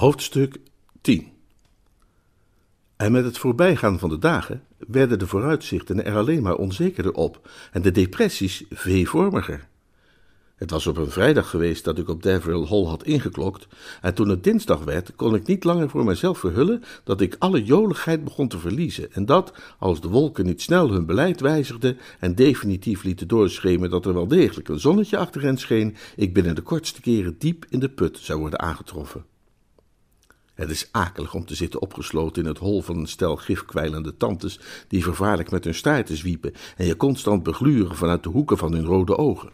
Hoofdstuk 10 En met het voorbijgaan van de dagen werden de vooruitzichten er alleen maar onzekerder op en de depressies veevormiger. Het was op een vrijdag geweest dat ik op Deverill Hall had ingeklokt, en toen het dinsdag werd, kon ik niet langer voor mezelf verhullen dat ik alle joligheid begon te verliezen, en dat, als de wolken niet snel hun beleid wijzigden en definitief lieten doorschemen dat er wel degelijk een zonnetje achter hen scheen, ik binnen de kortste keren diep in de put zou worden aangetroffen. Het is akelig om te zitten opgesloten in het hol van een stel gifkwijlende tantes die vervaarlijk met hun staarten zwiepen en je constant begluren vanuit de hoeken van hun rode ogen.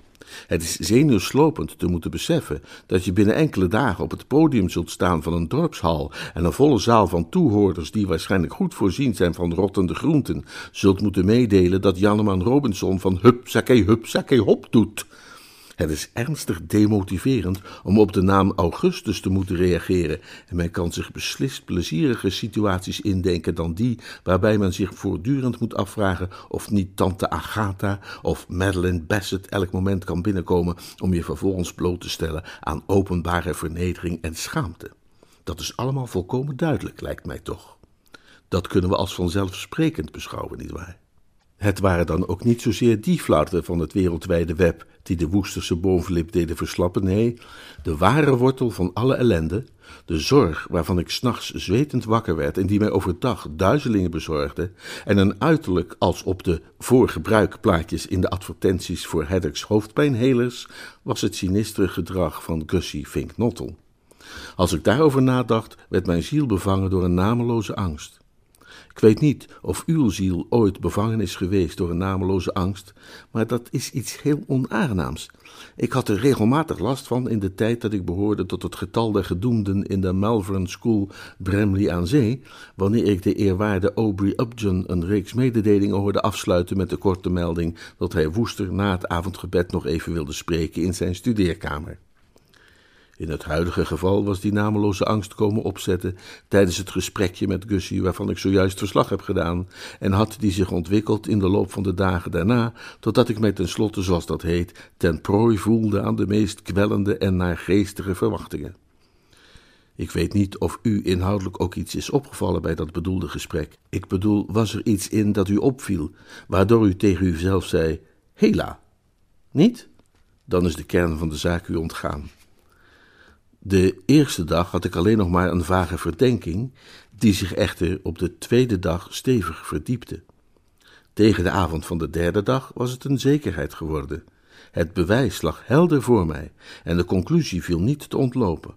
Het is zenuwslopend te moeten beseffen dat je binnen enkele dagen op het podium zult staan van een dorpshal en een volle zaal van toehoorders die waarschijnlijk goed voorzien zijn van rottende groenten, zult moeten meedelen dat Janneman Robinson van hup, sakke, hup, sakke, hop doet. Het is ernstig demotiverend om op de naam Augustus te moeten reageren en men kan zich beslist plezierige situaties indenken dan die waarbij men zich voortdurend moet afvragen of niet tante Agatha of Madeleine Bassett elk moment kan binnenkomen om je vervolgens bloot te stellen aan openbare vernedering en schaamte. Dat is allemaal volkomen duidelijk, lijkt mij toch. Dat kunnen we als vanzelfsprekend beschouwen, nietwaar? Het waren dan ook niet zozeer die flarden van het wereldwijde web die de Woesterse bovenlip deden verslappen, nee, de ware wortel van alle ellende, de zorg waarvan ik s'nachts zwetend wakker werd en die mij overdag duizelingen bezorgde, en een uiterlijk als op de voorgebruikplaatjes in de advertenties voor Haddocks hoofdpijnhelers, was het sinistere gedrag van Gussie Fink Nottel. Als ik daarover nadacht, werd mijn ziel bevangen door een nameloze angst. Ik weet niet of uw ziel ooit bevangen is geweest door een nameloze angst, maar dat is iets heel onaangenaams. Ik had er regelmatig last van in de tijd dat ik behoorde tot het getal der gedoemden in de Malvern School Bramley aan Zee, wanneer ik de eerwaarde Aubrey Upjohn een reeks mededelingen hoorde afsluiten met de korte melding dat hij Woester na het avondgebed nog even wilde spreken in zijn studeerkamer. In het huidige geval was die nameloze angst komen opzetten tijdens het gesprekje met Gussie waarvan ik zojuist verslag heb gedaan, en had die zich ontwikkeld in de loop van de dagen daarna, totdat ik mij tenslotte, zoals dat heet, ten prooi voelde aan de meest kwellende en naargeestige verwachtingen. Ik weet niet of u inhoudelijk ook iets is opgevallen bij dat bedoelde gesprek. Ik bedoel, was er iets in dat u opviel, waardoor u tegen uzelf zei: Hela? Niet? Dan is de kern van de zaak u ontgaan. De eerste dag had ik alleen nog maar een vage verdenking, die zich echter op de tweede dag stevig verdiepte. Tegen de avond van de derde dag was het een zekerheid geworden. Het bewijs lag helder voor mij en de conclusie viel niet te ontlopen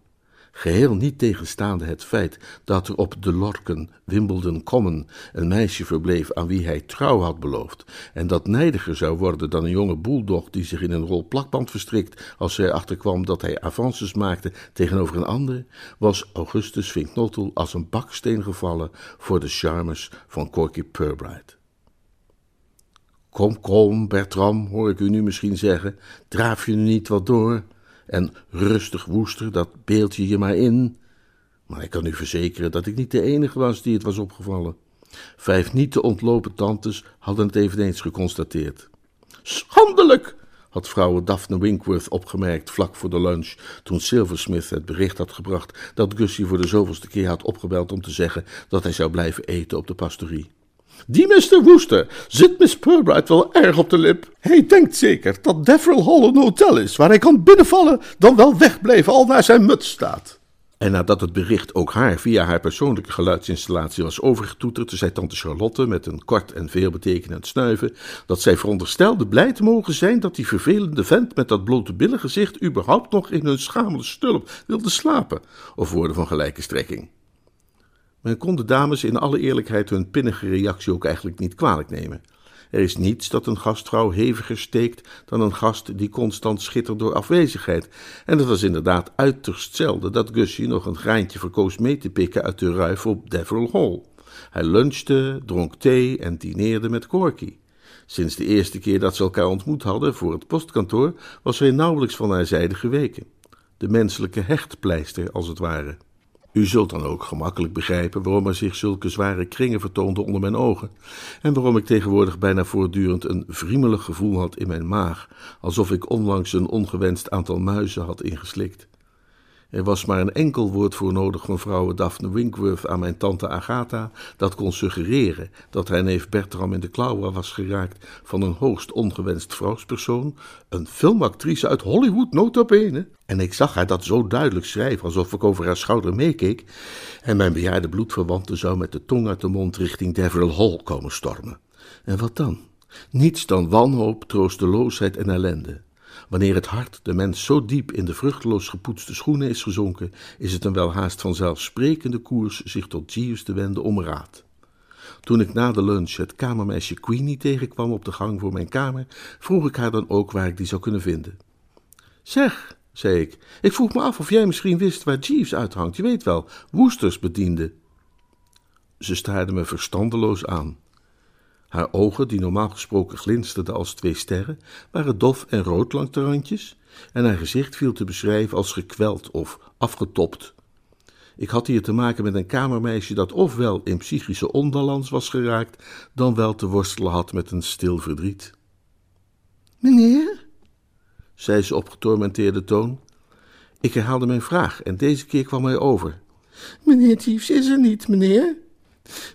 geheel niet tegenstaande het feit dat er op de Lorken, Wimbledon Common, een meisje verbleef aan wie hij trouw had beloofd, en dat nijdiger zou worden dan een jonge boeldog die zich in een rol plakband verstrikt als hij achterkwam dat hij avances maakte tegenover een ander, was Augustus Vinknotel als een baksteen gevallen voor de charmes van Corky Purbright. Kom, kom, Bertram, hoor ik u nu misschien zeggen, draaf je nu niet wat door? En rustig woester, dat beeld je je maar in. Maar ik kan u verzekeren dat ik niet de enige was die het was opgevallen. Vijf niet te ontlopen tantes hadden het eveneens geconstateerd. Schandelijk! had vrouw Daphne Winkworth opgemerkt vlak voor de lunch, toen Silversmith het bericht had gebracht dat Gussie voor de zoveelste keer had opgebeld om te zeggen dat hij zou blijven eten op de pastorie. Die Mr. Wooster zit Miss Purbright wel erg op de lip. Hij denkt zeker dat Deverill Hall een hotel is waar hij kan binnenvallen, dan wel wegblijven al naar zijn muts staat. En nadat het bericht ook haar via haar persoonlijke geluidsinstallatie was overgetoeterd, zei tante Charlotte met een kort en veelbetekenend snuiven dat zij veronderstelde blij te mogen zijn dat die vervelende vent met dat blote billengezicht überhaupt nog in hun schamele stulp wilde slapen, of woorden van gelijke strekking. Men kon de dames in alle eerlijkheid hun pinnige reactie ook eigenlijk niet kwalijk nemen. Er is niets dat een gastvrouw heviger steekt dan een gast die constant schittert door afwezigheid. En het was inderdaad uiterst zelden dat Gussie nog een graantje verkoos mee te pikken uit de ruif op Deverell Hall. Hij lunchte, dronk thee en dineerde met Corky. Sinds de eerste keer dat ze elkaar ontmoet hadden voor het postkantoor, was hij nauwelijks van haar zijde geweken. De menselijke hechtpleister, als het ware. U zult dan ook gemakkelijk begrijpen waarom er zich zulke zware kringen vertoonden onder mijn ogen, en waarom ik tegenwoordig bijna voortdurend een vriemelig gevoel had in mijn maag, alsof ik onlangs een ongewenst aantal muizen had ingeslikt. Er was maar een enkel woord voor nodig van vrouwe Daphne Winkworth aan mijn tante Agatha, dat kon suggereren dat haar neef Bertram in de klauwen was geraakt van een hoogst ongewenst vrouwspersoon, een filmactrice uit Hollywood nota bene. En ik zag haar dat zo duidelijk schrijven, alsof ik over haar schouder meekeek, en mijn bejaarde bloedverwante zou met de tong uit de mond richting Deverell Hall komen stormen. En wat dan? Niets dan wanhoop, troosteloosheid en ellende. Wanneer het hart de mens zo diep in de vruchteloos gepoetste schoenen is gezonken, is het een welhaast vanzelfsprekende koers zich tot Jeeves te wenden om raad. Toen ik na de lunch het kamermeisje Queenie tegenkwam op de gang voor mijn kamer, vroeg ik haar dan ook waar ik die zou kunnen vinden. Zeg, zei ik, ik vroeg me af of jij misschien wist waar Jeeves uithangt. Je weet wel, Woesters bediende. Ze staarde me verstandeloos aan. Haar ogen, die normaal gesproken glinsterden als twee sterren, waren dof en rood langs de randjes, en haar gezicht viel te beschrijven als gekweld of afgetopt. Ik had hier te maken met een kamermeisje dat ofwel in psychische onbalans was geraakt, dan wel te worstelen had met een stil verdriet. Meneer? zei ze op getormenteerde toon. Ik herhaalde mijn vraag en deze keer kwam hij over. Meneer Jeeves is er niet, meneer.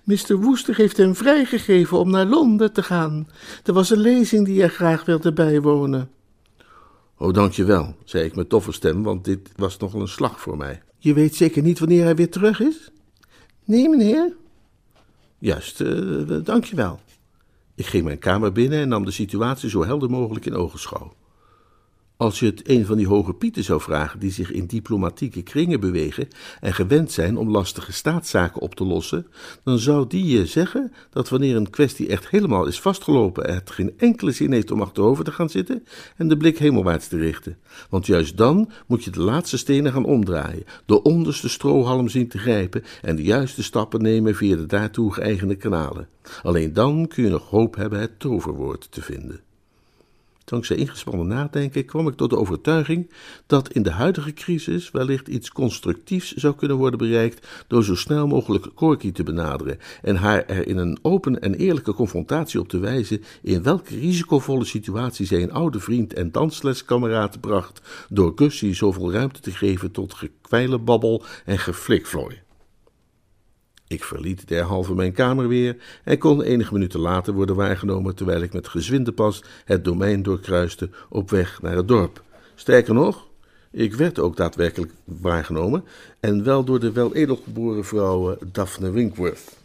Mr. Woester heeft hem vrijgegeven om naar Londen te gaan. Er was een lezing die hij graag wilde bijwonen. Oh, dankjewel, zei ik met toffe stem, want dit was nogal een slag voor mij. Je weet zeker niet wanneer hij weer terug is? Nee, meneer. Juist, uh, dankjewel. Ik ging mijn kamer binnen en nam de situatie zo helder mogelijk in ogenschouw. Als je het een van die hoge pieten zou vragen die zich in diplomatieke kringen bewegen en gewend zijn om lastige staatszaken op te lossen, dan zou die je zeggen dat wanneer een kwestie echt helemaal is vastgelopen, het geen enkele zin heeft om achterover te gaan zitten en de blik hemelwaarts te richten. Want juist dan moet je de laatste stenen gaan omdraaien, de onderste strohalm zien te grijpen en de juiste stappen nemen via de daartoe geëigende kanalen. Alleen dan kun je nog hoop hebben het toverwoord te vinden. Dankzij ingespannen nadenken kwam ik tot de overtuiging dat in de huidige crisis wellicht iets constructiefs zou kunnen worden bereikt door zo snel mogelijk Corky te benaderen en haar er in een open en eerlijke confrontatie op te wijzen in welke risicovolle situatie zij een oude vriend en dansleskameraad bracht door Gussie zoveel ruimte te geven tot gekwijlenbabbel en geflikvlooi. Ik verliet derhalve mijn kamer weer en kon enige minuten later worden waargenomen terwijl ik met gezwinde pas het domein doorkruiste op weg naar het dorp. Sterker nog, ik werd ook daadwerkelijk waargenomen en wel door de wel edelgeboren vrouw Daphne Winkworth.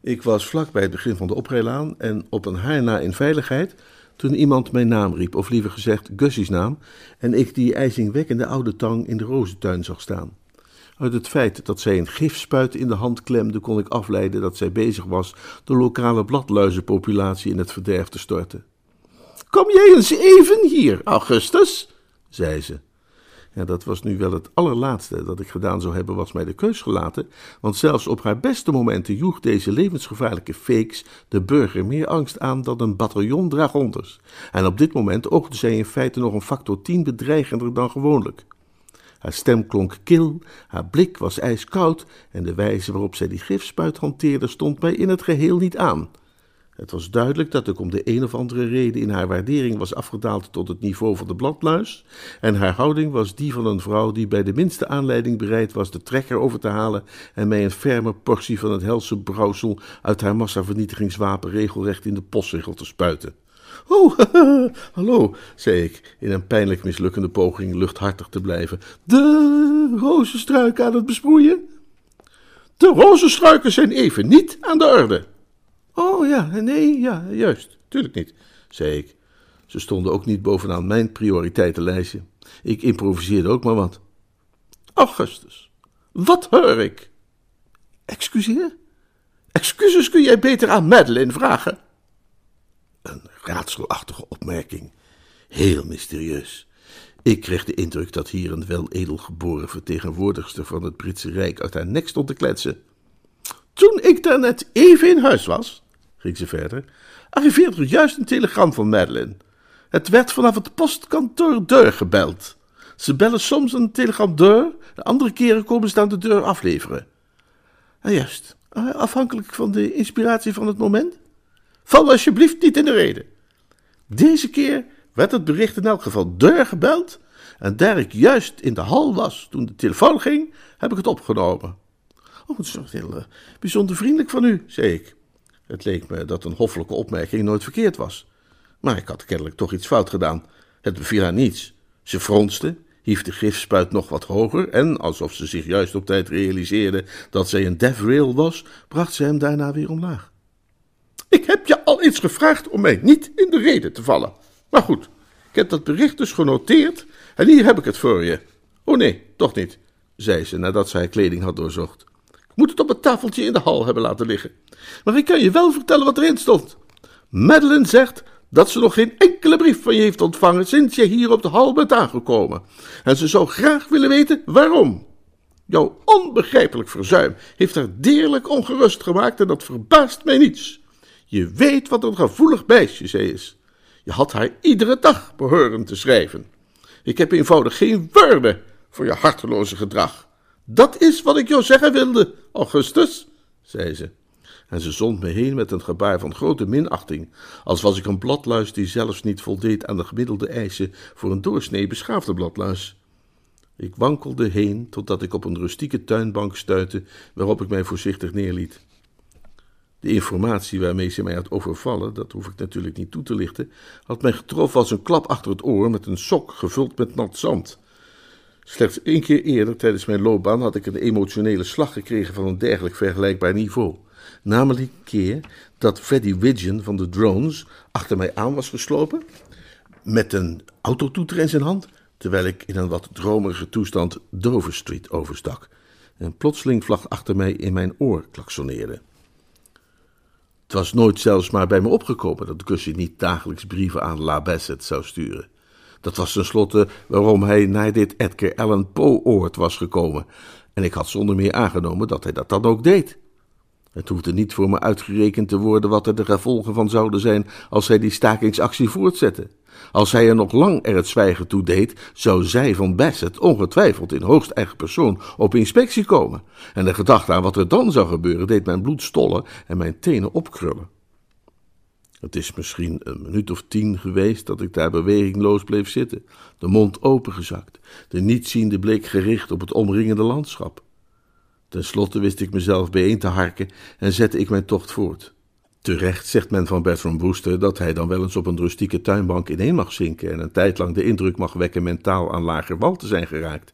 Ik was vlak bij het begin van de oprijlaan en op een haar na in veiligheid toen iemand mijn naam riep, of liever gezegd Gussie's naam, en ik die ijzingwekkende oude tang in de rozentuin zag staan. Uit het feit dat zij een gifspuit in de hand klemde, kon ik afleiden dat zij bezig was de lokale bladluizenpopulatie in het verderf te storten. Kom jij eens even hier, Augustus, zei ze. Ja, dat was nu wel het allerlaatste dat ik gedaan zou hebben, was mij de keus gelaten, want zelfs op haar beste momenten joeg deze levensgevaarlijke fakes de burger meer angst aan dan een bataljon dragonders. En op dit moment oogde zij in feite nog een factor tien bedreigender dan gewoonlijk. Haar stem klonk kil, haar blik was ijskoud en de wijze waarop zij die gifspuit hanteerde stond mij in het geheel niet aan. Het was duidelijk dat ik om de een of andere reden in haar waardering was afgedaald tot het niveau van de bladluis, en haar houding was die van een vrouw die bij de minste aanleiding bereid was de trekker over te halen en mij een ferme portie van het helse brouwsel uit haar massavernietigingswapen regelrecht in de postzegel te spuiten. Oh, hallo, zei ik, in een pijnlijk mislukkende poging luchthartig te blijven. De rozenstruiken aan het besproeien? De rozenstruiken zijn even niet aan de orde. Oh ja, nee, ja, juist, tuurlijk niet, zei ik. Ze stonden ook niet bovenaan mijn prioriteitenlijstje. Ik improviseerde ook maar wat. Augustus, wat hoor ik? Excuseer? Excuses kun jij beter aan Madeline vragen. Raadselachtige opmerking. Heel mysterieus. Ik kreeg de indruk dat hier een wel edelgeboren vertegenwoordigster van het Britse Rijk uit haar nek stond te kletsen. Toen ik daarnet even in huis was, ging ze verder, arriveerde er juist een telegram van Madeline. Het werd vanaf het postkantoor deur gebeld. Ze bellen soms een telegram deur, de andere keren komen ze dan de deur afleveren. Ah, juist, ah, afhankelijk van de inspiratie van het moment. Val alsjeblieft niet in de reden. Deze keer werd het bericht in elk geval deur gebeld, en daar ik juist in de hal was toen de telefoon ging, heb ik het opgenomen. Oh, het is toch heel uh, bijzonder vriendelijk van u, zei ik. Het leek me dat een hoffelijke opmerking nooit verkeerd was. Maar ik had kennelijk toch iets fout gedaan. Het beviel haar niets. Ze fronste, hief de gifspuit nog wat hoger en, alsof ze zich juist op tijd realiseerde dat zij een devrail was, bracht ze hem daarna weer omlaag. Ik heb je al eens gevraagd om mij niet in de reden te vallen. Maar goed, ik heb dat bericht dus genoteerd en hier heb ik het voor je. Oh nee, toch niet, zei ze nadat zij kleding had doorzocht. Ik moet het op het tafeltje in de hal hebben laten liggen. Maar ik kan je wel vertellen wat erin stond. Madeline zegt dat ze nog geen enkele brief van je heeft ontvangen sinds je hier op de hal bent aangekomen. En ze zou graag willen weten waarom. Jouw onbegrijpelijk verzuim heeft haar deerlijk ongerust gemaakt en dat verbaast mij niets. Je weet wat een gevoelig meisje zij is. Je had haar iedere dag behoren te schrijven. Ik heb eenvoudig geen woorden voor je harteloze gedrag. Dat is wat ik jou zeggen wilde, Augustus, zei ze. En ze zond me heen met een gebaar van grote minachting, als was ik een bladluis die zelfs niet voldeed aan de gemiddelde eisen voor een doorsnee beschaafde bladluis. Ik wankelde heen totdat ik op een rustieke tuinbank stuitte, waarop ik mij voorzichtig neerliet. De informatie waarmee ze mij had overvallen, dat hoef ik natuurlijk niet toe te lichten, had mij getroffen als een klap achter het oor met een sok gevuld met nat zand. Slechts één keer eerder tijdens mijn loopbaan had ik een emotionele slag gekregen van een dergelijk vergelijkbaar niveau. Namelijk een keer dat Freddy Widgeon van de drones achter mij aan was geslopen, met een autotoeter in zijn hand, terwijl ik in een wat dromerige toestand Dover Street overstak. En plotseling vlag achter mij in mijn oor klaksoneerde. Het was nooit zelfs maar bij me opgekomen dat Gussie niet dagelijks brieven aan La Bassett zou sturen. Dat was tenslotte waarom hij naar dit Edgar Allan Poe-oord was gekomen. En ik had zonder meer aangenomen dat hij dat dan ook deed. Het hoefde niet voor me uitgerekend te worden wat er de gevolgen van zouden zijn als hij die stakingsactie voortzette. Als hij er nog lang er het zwijgen toe deed, zou zij van Bassett ongetwijfeld in hoogst eigen persoon op inspectie komen. En de gedachte aan wat er dan zou gebeuren deed mijn bloed stollen en mijn tenen opkrullen. Het is misschien een minuut of tien geweest dat ik daar bewegingloos bleef zitten, de mond opengezakt, de nietziende blik gericht op het omringende landschap. Ten slotte wist ik mezelf bijeen te harken en zette ik mijn tocht voort. Terecht zegt men van Bertram Wooster dat hij dan wel eens op een rustieke tuinbank ineen mag zinken en een tijd lang de indruk mag wekken mentaal aan lager wal te zijn geraakt,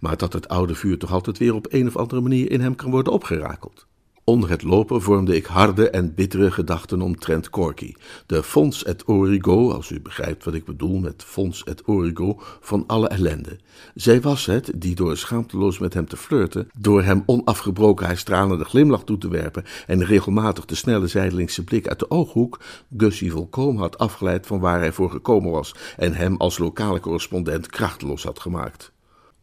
maar dat het oude vuur toch altijd weer op een of andere manier in hem kan worden opgerakeld. Onder het lopen vormde ik harde en bittere gedachten omtrent Corky, de fons et origo, als u begrijpt wat ik bedoel met fons et origo, van alle ellende. Zij was het die door schaamteloos met hem te flirten, door hem onafgebroken haar stralende glimlach toe te werpen en regelmatig de snelle zijdelingse blik uit de ooghoek, Gussie volkomen had afgeleid van waar hij voor gekomen was en hem als lokale correspondent krachteloos had gemaakt.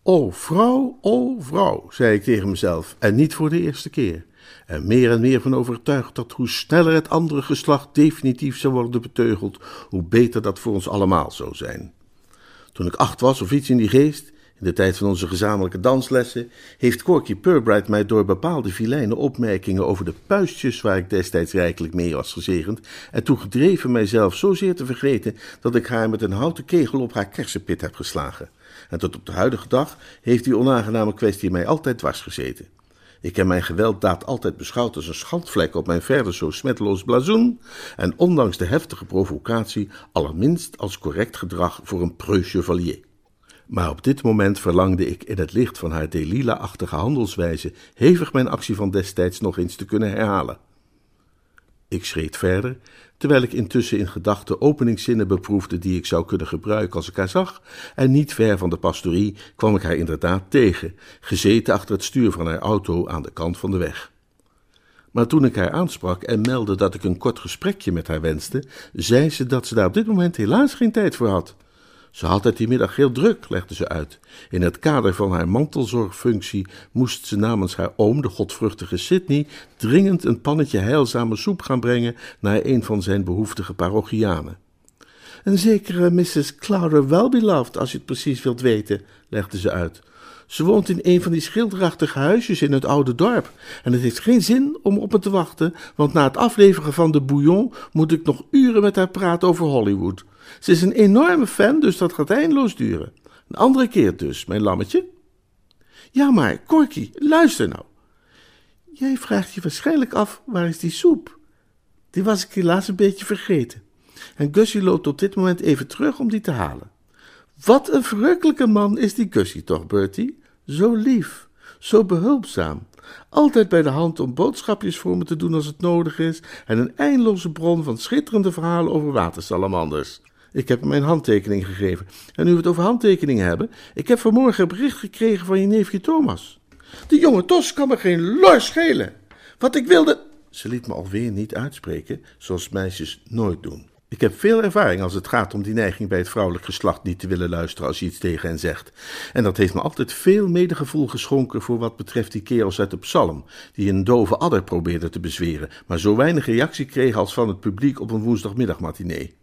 O vrouw, o vrouw, zei ik tegen mezelf, en niet voor de eerste keer er meer en meer van overtuigd dat hoe sneller het andere geslacht definitief zou worden beteugeld, hoe beter dat voor ons allemaal zou zijn. Toen ik acht was of iets in die geest, in de tijd van onze gezamenlijke danslessen, heeft Corky Purbright mij door bepaalde filijne opmerkingen over de puistjes waar ik destijds rijkelijk mee was gezegend, en toe gedreven mijzelf zozeer te vergeten dat ik haar met een houten kegel op haar kersenpit heb geslagen. En tot op de huidige dag heeft die onaangename kwestie mij altijd dwars gezeten. Ik heb mijn gewelddaad altijd beschouwd als een schandvlek op mijn verder zo smetteloos blazoen, en ondanks de heftige provocatie allerminst als correct gedrag voor een preux chevalier. Maar op dit moment verlangde ik in het licht van haar Delila-achtige handelswijze hevig mijn actie van destijds nog eens te kunnen herhalen. Ik schreed verder, terwijl ik intussen in gedachten openingszinnen beproefde die ik zou kunnen gebruiken als ik haar zag, en niet ver van de pastorie kwam ik haar inderdaad tegen, gezeten achter het stuur van haar auto aan de kant van de weg. Maar toen ik haar aansprak en meldde dat ik een kort gesprekje met haar wenste, zei ze dat ze daar op dit moment helaas geen tijd voor had. Ze had het die middag heel druk, legde ze uit. In het kader van haar mantelzorgfunctie moest ze namens haar oom, de godvruchtige Sidney, dringend een pannetje heilzame soep gaan brengen naar een van zijn behoeftige parochianen. Een zekere Mrs. Clara Wellbeloved, als je het precies wilt weten, legde ze uit. Ze woont in een van die schilderachtige huisjes in het oude dorp. En het heeft geen zin om op me te wachten, want na het afleveren van de bouillon moet ik nog uren met haar praten over Hollywood. Ze is een enorme fan, dus dat gaat eindeloos duren. Een andere keer dus, mijn lammetje. Ja, maar, Corky, luister nou. Jij vraagt je waarschijnlijk af, waar is die soep? Die was ik helaas een beetje vergeten. En Gussie loopt op dit moment even terug om die te halen. Wat een verrukkelijke man is die Gussie toch, Bertie? Zo lief, zo behulpzaam. Altijd bij de hand om boodschapjes voor me te doen als het nodig is. En een eindeloze bron van schitterende verhalen over watersalamanders. Ik heb mijn handtekening gegeven. En nu we het over handtekeningen hebben, ik heb vanmorgen een bericht gekregen van je neefje Thomas. De jonge Tos kan me geen lor schelen. Wat ik wilde. Ze liet me alweer niet uitspreken, zoals meisjes nooit doen. Ik heb veel ervaring als het gaat om die neiging bij het vrouwelijk geslacht niet te willen luisteren als je iets tegen hen zegt. En dat heeft me altijd veel medegevoel geschonken voor wat betreft die kerels uit de psalm, die een dove adder probeerden te bezweren, maar zo weinig reactie kregen als van het publiek op een woensdagmiddagmatinee.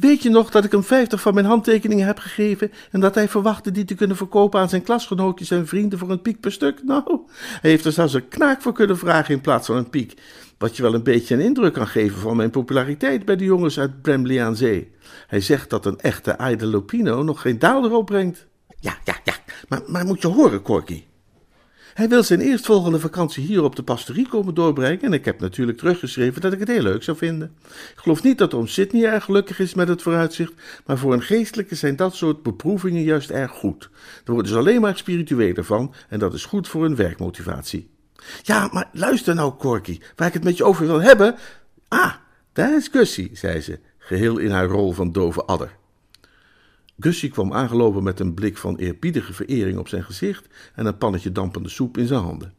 Weet je nog dat ik hem vijftig van mijn handtekeningen heb gegeven en dat hij verwachtte die te kunnen verkopen aan zijn klasgenootjes en vrienden voor een piek per stuk? Nou, hij heeft er zelfs een knaak voor kunnen vragen in plaats van een piek. Wat je wel een beetje een indruk kan geven van mijn populariteit bij de jongens uit Bramley aan Zee. Hij zegt dat een echte Aida Lupino nog geen daalder opbrengt. Ja, ja, ja, maar, maar moet je horen, Corky. Hij wil zijn eerstvolgende vakantie hier op de pastorie komen doorbrengen en ik heb natuurlijk teruggeschreven dat ik het heel leuk zou vinden. Ik geloof niet dat oom Sidney erg gelukkig is met het vooruitzicht, maar voor een geestelijke zijn dat soort beproevingen juist erg goed. Er wordt dus alleen maar spiritueler van en dat is goed voor een werkmotivatie. Ja, maar luister nou, Corky, waar ik het met je over wil hebben. Ah, daar is Gussie, zei ze, geheel in haar rol van dove adder. Gussie kwam aangelopen met een blik van eerbiedige verering op zijn gezicht en een pannetje dampende soep in zijn handen.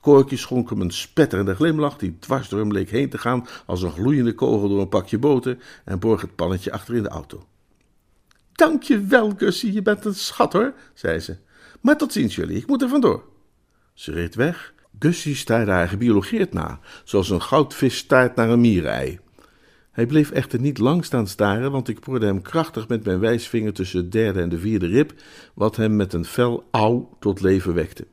Corky schonk hem een spetterende glimlach die dwars door hem leek heen te gaan als een gloeiende kogel door een pakje boter en borg het pannetje achter in de auto. Dank je wel, Gussie, je bent een schat hoor, zei ze. Maar tot ziens jullie, ik moet er vandoor. Ze reed weg Gussie staarde haar gebiologeerd na, zoals een goudvis staart naar een mierei. Hij bleef echter niet lang staan staren, want ik poorde hem krachtig met mijn wijsvinger tussen de derde en de vierde rib, wat hem met een fel auw tot leven wekte.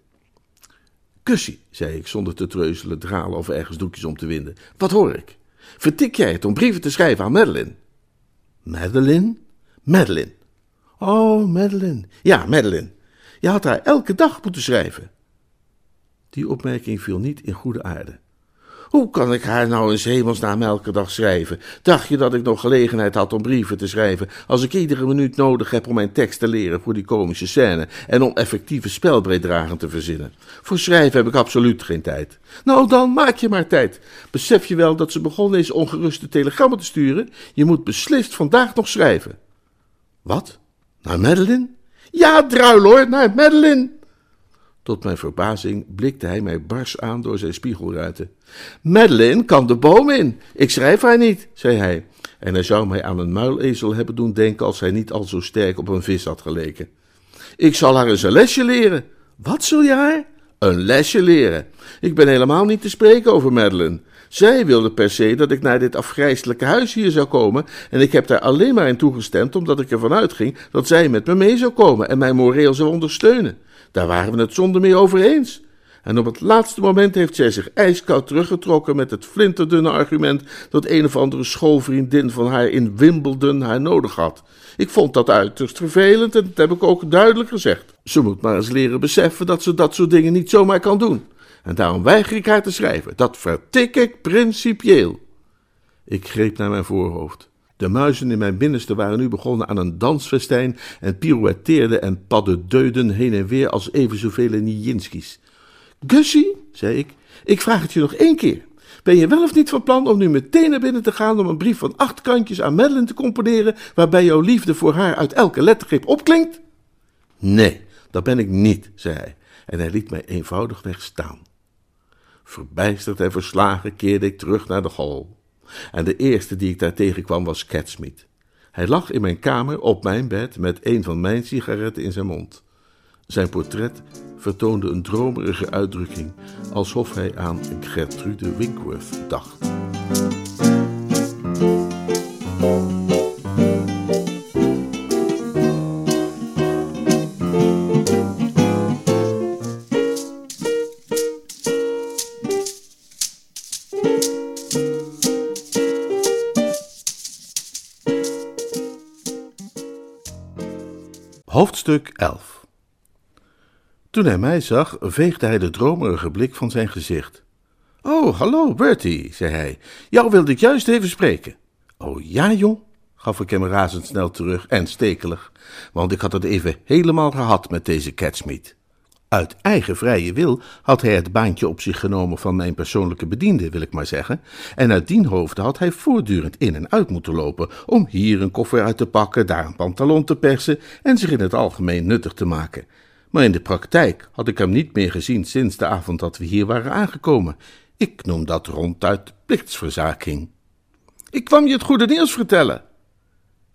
Gussie, zei ik zonder te treuzelen, dralen of ergens doekjes om te winden. Wat hoor ik? Vertik jij het om brieven te schrijven aan Madeline? Madeline? Madeline. Oh, Madeline. Ja, Madeline. Je had haar elke dag moeten schrijven. Die opmerking viel niet in goede aarde. Hoe kan ik haar nou eens hemelsnaam elke dag schrijven? Dacht je dat ik nog gelegenheid had om brieven te schrijven, als ik iedere minuut nodig heb om mijn tekst te leren voor die komische scène en om effectieve spelbreeddragen te verzinnen? Voor schrijven heb ik absoluut geen tijd. Nou, dan maak je maar tijd. Besef je wel dat ze begonnen is ongeruste telegrammen te sturen? Je moet beslist vandaag nog schrijven. Wat? Naar Madeline? Ja, druil hoor, naar Madeline. Tot mijn verbazing blikte hij mij bars aan door zijn spiegelruiten. Madeline kan de boom in. Ik schrijf haar niet, zei hij. En hij zou mij aan een muilezel hebben doen denken als hij niet al zo sterk op een vis had geleken. Ik zal haar eens een lesje leren. Wat zul je haar? Een lesje leren. Ik ben helemaal niet te spreken over Madeline. Zij wilde per se dat ik naar dit afgrijzelijke huis hier zou komen, en ik heb daar alleen maar in toegestemd omdat ik ervan uitging dat zij met me mee zou komen en mij moreel zou ondersteunen. Daar waren we het zonder meer over eens. En op het laatste moment heeft zij zich ijskoud teruggetrokken met het flinterdunne argument dat een of andere schoolvriendin van haar in Wimbledon haar nodig had. Ik vond dat uiterst vervelend en dat heb ik ook duidelijk gezegd. Ze moet maar eens leren beseffen dat ze dat soort dingen niet zomaar kan doen. En daarom weiger ik haar te schrijven. Dat vertik ik principieel. Ik greep naar mijn voorhoofd. De muizen in mijn binnenste waren nu begonnen aan een dansfestijn en pirouetteerden en paddedeuden heen en weer als even zoveel Nijinski's. Gussie, zei ik, ik vraag het je nog één keer. Ben je wel of niet van plan om nu meteen naar binnen te gaan om een brief van acht kantjes aan Madeline te componeren, waarbij jouw liefde voor haar uit elke lettergrip opklinkt? Nee, dat ben ik niet, zei hij, en hij liet mij eenvoudigweg staan. Verbijsterd en verslagen keerde ik terug naar de hall. En de eerste die ik daar tegenkwam was Catsmeet. Hij lag in mijn kamer op mijn bed met een van mijn sigaretten in zijn mond. Zijn portret vertoonde een dromerige uitdrukking, alsof hij aan Gertrude Winkworth dacht. Hoofdstuk 11 Toen hij mij zag, veegde hij de dromerige blik van zijn gezicht. Oh, hallo, Bertie, zei hij. Jou wilde ik juist even spreken. Oh ja, jong, gaf ik hem razendsnel terug en stekelig, want ik had het even helemaal gehad met deze Catsmeet. Uit eigen vrije wil had hij het baantje op zich genomen van mijn persoonlijke bediende, wil ik maar zeggen, en uit dien hoofde had hij voortdurend in en uit moeten lopen om hier een koffer uit te pakken, daar een pantalon te persen en zich in het algemeen nuttig te maken. Maar in de praktijk had ik hem niet meer gezien sinds de avond dat we hier waren aangekomen. Ik noem dat ronduit plichtsverzaking. Ik kwam je het goede nieuws vertellen.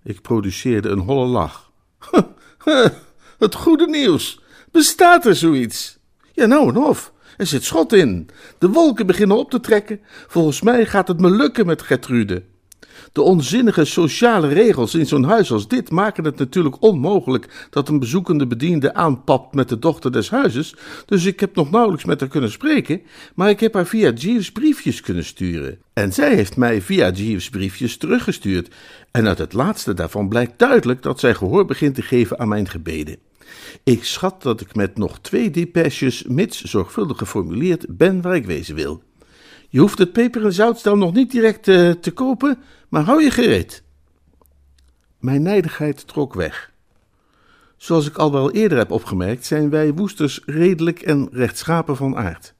Ik produceerde een holle lach. het goede nieuws. Bestaat er zoiets? Ja, nou en of. Er zit schot in. De wolken beginnen op te trekken. Volgens mij gaat het me lukken met Gertrude. De onzinnige sociale regels in zo'n huis als dit maken het natuurlijk onmogelijk dat een bezoekende bediende aanpapt met de dochter des huizes, dus ik heb nog nauwelijks met haar kunnen spreken, maar ik heb haar via Jeeves briefjes kunnen sturen. En zij heeft mij via Jeeves briefjes teruggestuurd, en uit het laatste daarvan blijkt duidelijk dat zij gehoor begint te geven aan mijn gebeden. Ik schat dat ik met nog twee depeches, mits zorgvuldig geformuleerd, ben waar ik wezen wil. Je hoeft het peper- en zoutstel nog niet direct uh, te kopen, maar hou je gereed. Mijn nijdigheid trok weg. Zoals ik al wel eerder heb opgemerkt, zijn wij woesters redelijk en rechtschapen van aard.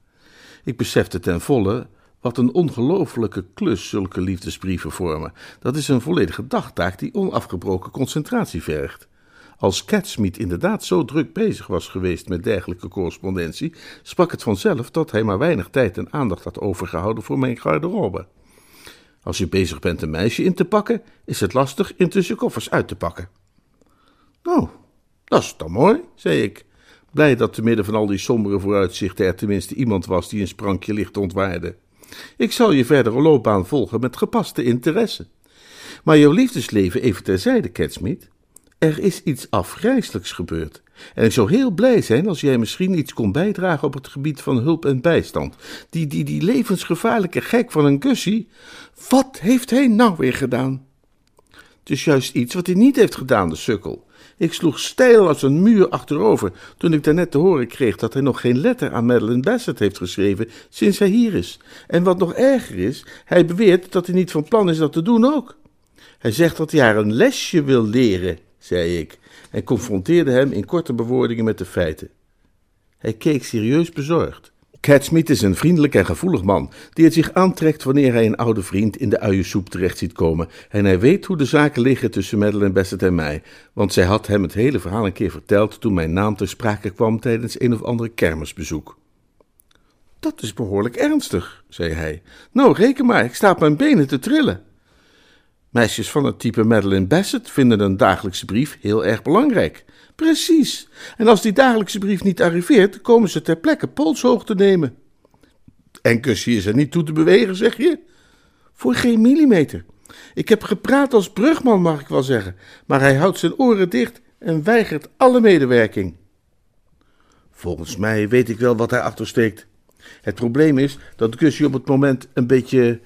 Ik besefte ten volle wat een ongelofelijke klus zulke liefdesbrieven vormen. Dat is een volledige dagtaak die onafgebroken concentratie vergt. Als Catsmeet inderdaad zo druk bezig was geweest met dergelijke correspondentie, sprak het vanzelf dat hij maar weinig tijd en aandacht had overgehouden voor mijn garderobe. Als je bezig bent een meisje in te pakken, is het lastig intussen koffers uit te pakken. Nou, dat is dan mooi, zei ik, blij dat te midden van al die sombere vooruitzichten er tenminste iemand was die een sprankje licht ontwaarde. Ik zal je verdere loopbaan volgen met gepaste interesse. Maar jouw liefdesleven even terzijde, Catsmeet. Er is iets afgrijselijks gebeurd. En ik zou heel blij zijn als jij misschien iets kon bijdragen op het gebied van hulp en bijstand. Die, die, die levensgevaarlijke gek van een Gussie, wat heeft hij nou weer gedaan? Het is juist iets wat hij niet heeft gedaan, de sukkel. Ik sloeg steil als een muur achterover toen ik daarnet te horen kreeg dat hij nog geen letter aan Madeleine Bassett heeft geschreven sinds hij hier is. En wat nog erger is, hij beweert dat hij niet van plan is dat te doen ook. Hij zegt dat hij haar een lesje wil leren zei ik en confronteerde hem in korte bewoordingen met de feiten. Hij keek serieus bezorgd. Catsmeet is een vriendelijk en gevoelig man die het zich aantrekt wanneer hij een oude vriend in de uiensoep terecht ziet komen. En hij weet hoe de zaken liggen tussen Madeleine Bassett en mij, want zij had hem het hele verhaal een keer verteld toen mijn naam ter sprake kwam tijdens een of andere kermisbezoek. Dat is behoorlijk ernstig, zei hij. Nou, reken maar, ik sta op mijn benen te trillen. Meisjes van het type Madeleine Bassett vinden een dagelijkse brief heel erg belangrijk. Precies. En als die dagelijkse brief niet arriveert, komen ze ter plekke polshoog te nemen. En Gussie is er niet toe te bewegen, zeg je? Voor geen millimeter. Ik heb gepraat als brugman, mag ik wel zeggen, maar hij houdt zijn oren dicht en weigert alle medewerking. Volgens mij weet ik wel wat hij achtersteekt. Het probleem is dat Gussie op het moment een beetje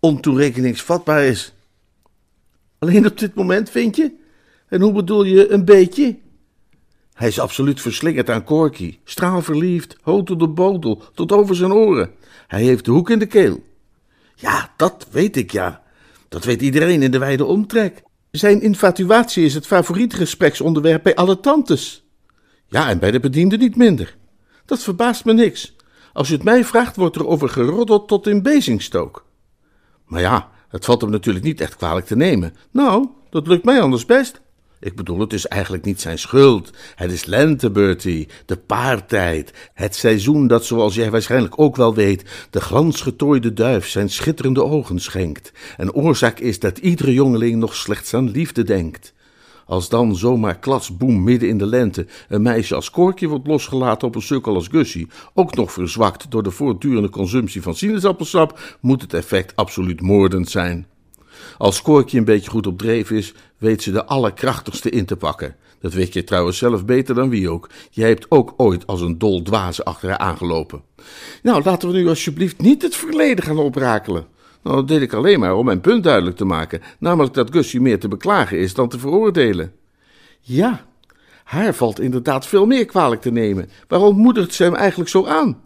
ontoerekeningsvatbaar is. Alleen op dit moment, vind je? En hoe bedoel je een beetje? Hij is absoluut verslingerd aan Corky. Straalverliefd, hotel de bodel, tot over zijn oren. Hij heeft de hoek in de keel. Ja, dat weet ik, ja. Dat weet iedereen in de wijde omtrek. Zijn infatuatie is het favoriete gespreksonderwerp bij alle tantes. Ja, en bij de bedienden niet minder. Dat verbaast me niks. Als je het mij vraagt, wordt er over geroddeld tot in Bezingstook. Maar ja, het valt hem natuurlijk niet echt kwalijk te nemen. Nou, dat lukt mij anders best. Ik bedoel, het is eigenlijk niet zijn schuld. Het is lente, Bertie, de paartijd. Het seizoen dat, zoals jij waarschijnlijk ook wel weet, de glansgetooide duif zijn schitterende ogen schenkt. En oorzaak is dat iedere jongeling nog slechts aan liefde denkt. Als dan zomaar klatsboem midden in de lente een meisje als Korkje wordt losgelaten op een sukkel als Gussie, ook nog verzwakt door de voortdurende consumptie van sinaasappelsap, moet het effect absoluut moordend zijn. Als Korkje een beetje goed op dreef is, weet ze de allerkrachtigste in te pakken. Dat weet je trouwens zelf beter dan wie ook. Jij hebt ook ooit als een dol dwaze achter haar aangelopen. Nou, laten we nu alsjeblieft niet het verleden gaan oprakelen. Nou, dat deed ik alleen maar om mijn punt duidelijk te maken, namelijk dat Gussie meer te beklagen is dan te veroordelen. Ja, haar valt inderdaad veel meer kwalijk te nemen. Waarom moedigt ze hem eigenlijk zo aan?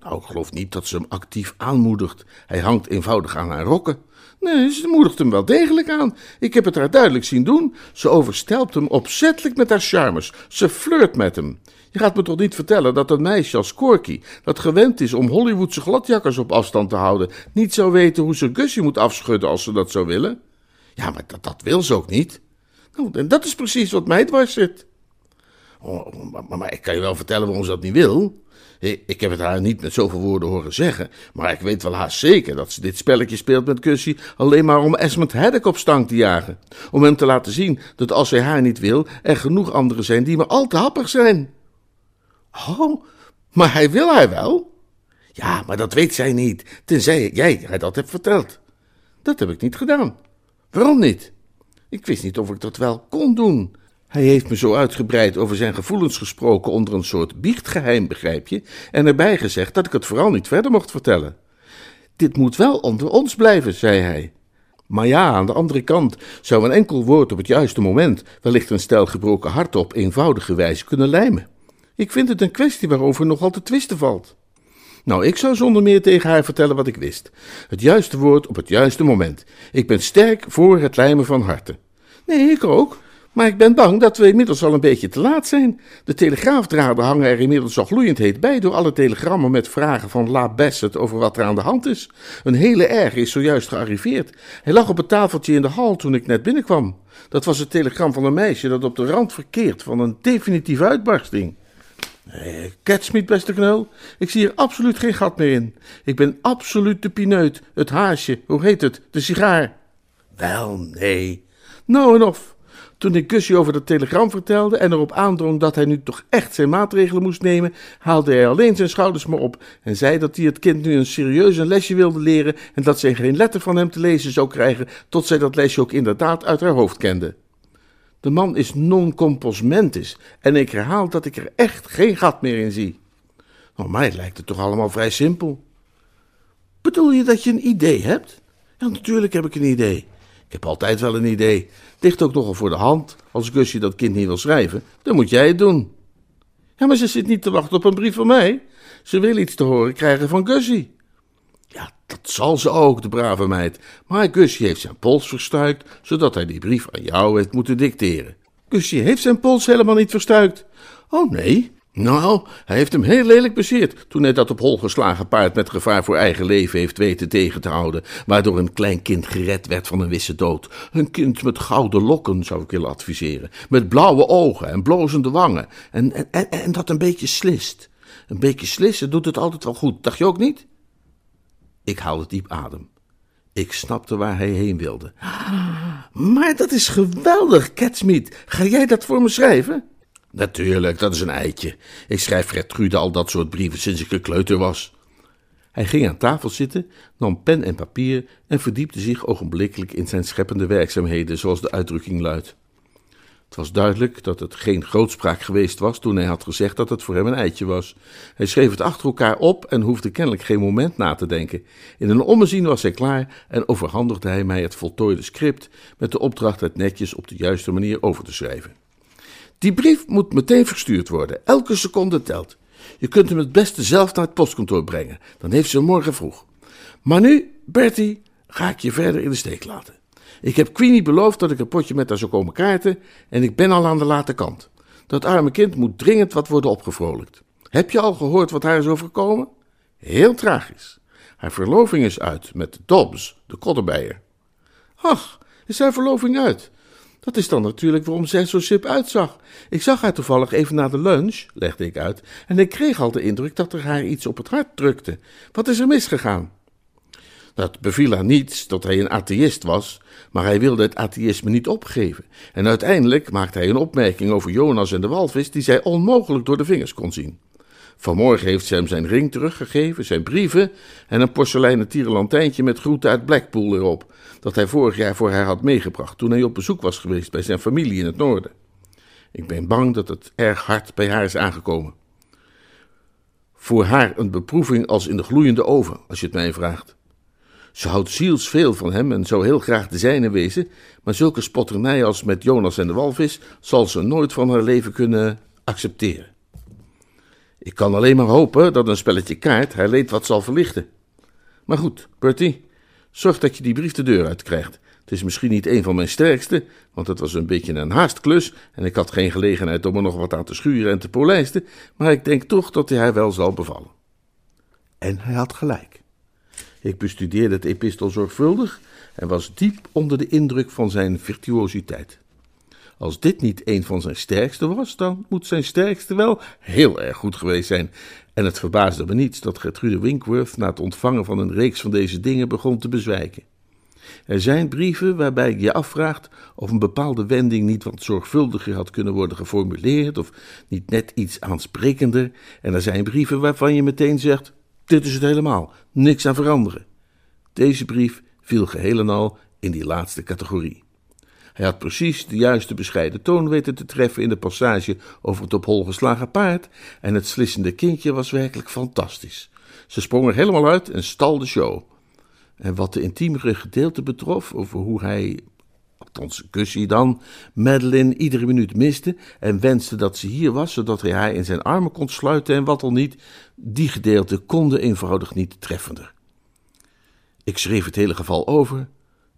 Nou, ik geloof niet dat ze hem actief aanmoedigt. Hij hangt eenvoudig aan haar rokken. Nee, ze moedigt hem wel degelijk aan. Ik heb het haar duidelijk zien doen. Ze overstelpt hem opzettelijk met haar charmes. Ze flirt met hem. Je gaat me toch niet vertellen dat een meisje als Corky, dat gewend is om Hollywoodse gladjakkers op afstand te houden, niet zou weten hoe ze Gussie moet afschudden als ze dat zou willen? Ja, maar dat, dat wil ze ook niet. Nou, en dat is precies wat mij dwars zit. Oh, maar, maar, ik kan je wel vertellen waarom ze dat niet wil. Ik heb het haar niet met zoveel woorden horen zeggen, maar ik weet wel haast zeker dat ze dit spelletje speelt met Gussie alleen maar om Esmond Haddock op stang te jagen. Om hem te laten zien dat als hij haar niet wil, er genoeg anderen zijn die maar al te happig zijn. Oh, maar hij wil haar wel? Ja, maar dat weet zij niet, tenzij jij haar dat hebt verteld. Dat heb ik niet gedaan. Waarom niet? Ik wist niet of ik dat wel kon doen. Hij heeft me zo uitgebreid over zijn gevoelens gesproken onder een soort biechtgeheim, begrijp je, en erbij gezegd dat ik het vooral niet verder mocht vertellen. Dit moet wel onder ons blijven, zei hij. Maar ja, aan de andere kant zou een enkel woord op het juiste moment wellicht een stel gebroken hart op eenvoudige wijze kunnen lijmen. Ik vind het een kwestie waarover nogal te twisten valt. Nou, ik zou zonder meer tegen haar vertellen wat ik wist. Het juiste woord op het juiste moment. Ik ben sterk voor het lijmen van harten. Nee, ik ook. Maar ik ben bang dat we inmiddels al een beetje te laat zijn. De telegraafdraden hangen er inmiddels al gloeiend heet bij door alle telegrammen met vragen van La Bassett over wat er aan de hand is. Een hele erg is zojuist gearriveerd. Hij lag op het tafeltje in de hal toen ik net binnenkwam. Dat was het telegram van een meisje dat op de rand verkeert van een definitieve uitbarsting. Nee, Catsmeet, beste knul. Ik zie er absoluut geen gat meer in. Ik ben absoluut de pineut, het haasje, hoe heet het, de sigaar. Wel, nee. Nou en of. Toen ik Gussie over dat telegram vertelde en erop aandrong dat hij nu toch echt zijn maatregelen moest nemen, haalde hij alleen zijn schouders maar op en zei dat hij het kind nu een serieus een lesje wilde leren en dat zij geen letter van hem te lezen zou krijgen tot zij dat lesje ook inderdaad uit haar hoofd kende. De man is non compos mentis en ik herhaal dat ik er echt geen gat meer in zie. Nou, mij lijkt het toch allemaal vrij simpel. Bedoel je dat je een idee hebt? Ja, natuurlijk heb ik een idee. Ik heb altijd wel een idee. Ligt ook nogal voor de hand. Als Gusje dat kind niet wil schrijven, dan moet jij het doen. Ja, maar ze zit niet te wachten op een brief van mij. Ze wil iets te horen krijgen van Gussie. Ja, dat zal ze ook, de brave meid. Maar Gussie heeft zijn pols verstuikt, zodat hij die brief aan jou heeft moeten dicteren. Gussie heeft zijn pols helemaal niet verstuikt. Oh nee, nou, hij heeft hem heel lelijk bezeerd toen hij dat op hol geslagen paard met gevaar voor eigen leven heeft weten tegen te houden, waardoor een klein kind gered werd van een wisse dood. Een kind met gouden lokken, zou ik willen adviseren, met blauwe ogen en blozende wangen, en, en, en, dat een beetje slist. Een beetje slissen doet het altijd wel goed, dacht je ook niet? Ik haalde diep adem. Ik snapte waar hij heen wilde. Maar dat is geweldig, Catsmeet. Ga jij dat voor me schrijven? Natuurlijk, dat is een eitje. Ik schrijf Gertrude al dat soort brieven sinds ik een kleuter was. Hij ging aan tafel zitten, nam pen en papier en verdiepte zich ogenblikkelijk in zijn scheppende werkzaamheden, zoals de uitdrukking luidt. Het was duidelijk dat het geen grootspraak geweest was toen hij had gezegd dat het voor hem een eitje was. Hij schreef het achter elkaar op en hoefde kennelijk geen moment na te denken. In een ommezien was hij klaar en overhandigde hij mij het voltooide script met de opdracht het netjes op de juiste manier over te schrijven. Die brief moet meteen verstuurd worden. Elke seconde telt. Je kunt hem het beste zelf naar het postkantoor brengen. Dan heeft ze hem morgen vroeg. Maar nu, Bertie, ga ik je verder in de steek laten. Ik heb Queenie beloofd dat ik een potje met haar zou komen kaarten en ik ben al aan de late kant. Dat arme kind moet dringend wat worden opgevrolijkt. Heb je al gehoord wat haar is overkomen? Heel tragisch. Haar verloving is uit met Dobbs, de koddenbijer. Ach, is haar verloving uit? Dat is dan natuurlijk waarom zij zo sip uitzag. Ik zag haar toevallig even na de lunch, legde ik uit, en ik kreeg al de indruk dat er haar iets op het hart drukte. Wat is er misgegaan? Dat beviel haar niets dat hij een atheïst was, maar hij wilde het atheïsme niet opgeven. En uiteindelijk maakte hij een opmerking over Jonas en de walvis die zij onmogelijk door de vingers kon zien. Vanmorgen heeft ze hem zijn ring teruggegeven, zijn brieven en een porseleinen tierenlantijntje met groeten uit Blackpool erop, dat hij vorig jaar voor haar had meegebracht toen hij op bezoek was geweest bij zijn familie in het noorden. Ik ben bang dat het erg hard bij haar is aangekomen. Voor haar een beproeving als in de gloeiende oven, als je het mij vraagt. Ze houdt zielsveel van hem en zou heel graag de zijne wezen, maar zulke spotternij als met Jonas en de walvis zal ze nooit van haar leven kunnen accepteren. Ik kan alleen maar hopen dat een spelletje kaart haar leed wat zal verlichten. Maar goed, Bertie, zorg dat je die brief de deur uitkrijgt. Het is misschien niet een van mijn sterkste, want het was een beetje een haastklus en ik had geen gelegenheid om er nog wat aan te schuren en te polijsten, maar ik denk toch dat hij haar wel zal bevallen. En hij had gelijk. Ik bestudeerde het epistel zorgvuldig en was diep onder de indruk van zijn virtuositeit. Als dit niet een van zijn sterkste was, dan moet zijn sterkste wel heel erg goed geweest zijn. En het verbaasde me niets dat Gertrude Winkworth na het ontvangen van een reeks van deze dingen begon te bezwijken. Er zijn brieven waarbij je afvraagt of een bepaalde wending niet wat zorgvuldiger had kunnen worden geformuleerd of niet net iets aansprekender. En er zijn brieven waarvan je meteen zegt: dit is het helemaal, niks aan veranderen. Deze brief viel geheel en al in die laatste categorie. Hij had precies de juiste bescheiden toon weten te treffen in de passage over het op hol geslagen paard, en het slissende kindje was werkelijk fantastisch. Ze sprong er helemaal uit en stal de show. En wat de intiemere gedeelte betrof, over hoe hij, althans Gussie dan, Madeline iedere minuut miste en wenste dat ze hier was, zodat hij haar in zijn armen kon sluiten en wat al niet, die gedeelte konden eenvoudig niet treffender. Ik schreef het hele geval over,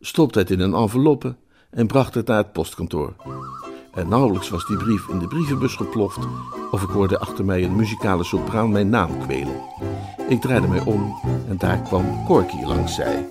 stopte het in een enveloppe en bracht het naar het postkantoor. En nauwelijks was die brief in de brievenbus geploft, of ik hoorde achter mij een muzikale sopraan mijn naam kwelen. Ik draaide mij om en daar kwam Corky langs zij.